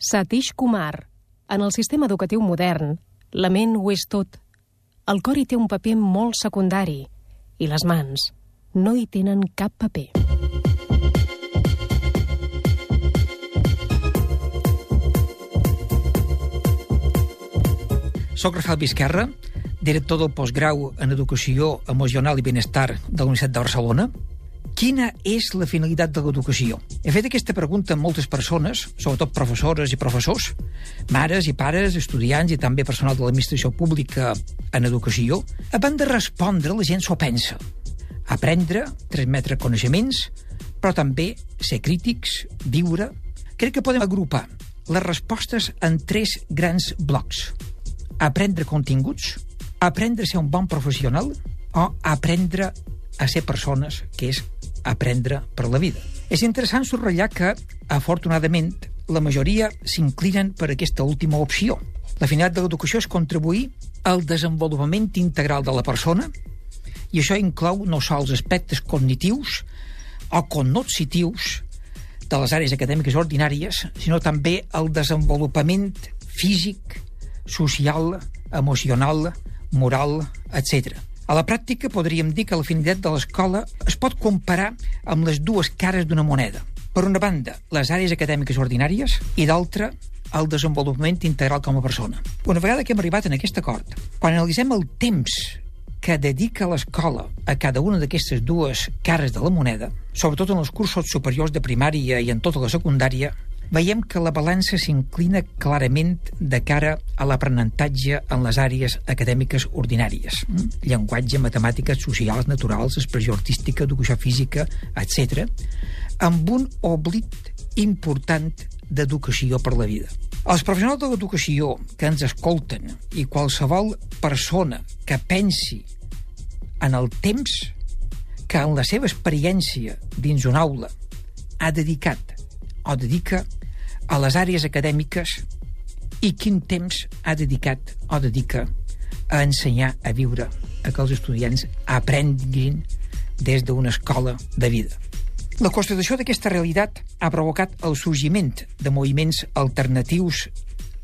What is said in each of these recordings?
Satish Kumar. En el sistema educatiu modern, la ment ho és tot. El cor hi té un paper molt secundari i les mans no hi tenen cap paper. Soc Rafael Vizquerra, director del postgrau en Educació Emocional i Benestar de la Universitat de Barcelona, Quina és la finalitat de l'educació? He fet aquesta pregunta a moltes persones, sobretot professores i professors, mares i pares, estudiants i també personal de l'administració pública en educació. Abans de respondre, la gent s'ho pensa. Aprendre, transmetre coneixements, però també ser crítics, viure... Crec que podem agrupar les respostes en tres grans blocs. Aprendre continguts, aprendre a ser un bon professional o aprendre a ser persones, que és aprendre per la vida. És interessant subratllar que, afortunadament, la majoria s'inclinen per aquesta última opció. La finalitat de l'educació és contribuir al desenvolupament integral de la persona i això inclou no sols aspectes cognitius o connotitius de les àrees acadèmiques ordinàries, sinó també el desenvolupament físic, social, emocional, moral, etc. A la pràctica podríem dir que la finalitat de l'escola es pot comparar amb les dues cares d'una moneda. Per una banda, les àrees acadèmiques ordinàries i d'altra, el desenvolupament integral com a persona. Una vegada que hem arribat en aquest acord, quan analitzem el temps que dedica l'escola a cada una d'aquestes dues cares de la moneda, sobretot en els cursos superiors de primària i en tota la secundària, veiem que la balança s'inclina clarament de cara a l'aprenentatge en les àrees acadèmiques ordinàries. Mm? Llenguatge, matemàtiques, socials, naturals, expressió artística, educació física, etc., amb un oblit important d'educació per la vida. Els professionals de l'educació que ens escolten i qualsevol persona que pensi en el temps que en la seva experiència dins una aula ha dedicat o dedica a les àrees acadèmiques i quin temps ha dedicat o dedica a ensenyar a viure, a que els estudiants aprenguin des d'una escola de vida. La constatació d'aquesta realitat ha provocat el sorgiment de moviments alternatius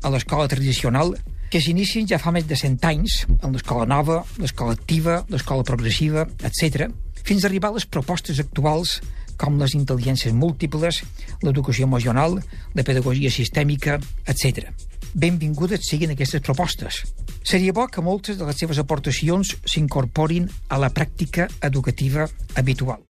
a l'escola tradicional que s'inicien ja fa més de 100 anys en l'escola nova, l'escola activa, l'escola progressiva, etc, fins a arribar a les propostes actuals com les intel·ligències múltiples, l'educació emocional, la pedagogia sistèmica, etc. Benvingudes siguin aquestes propostes. Seria bo que moltes de les seves aportacions s'incorporin a la pràctica educativa habitual.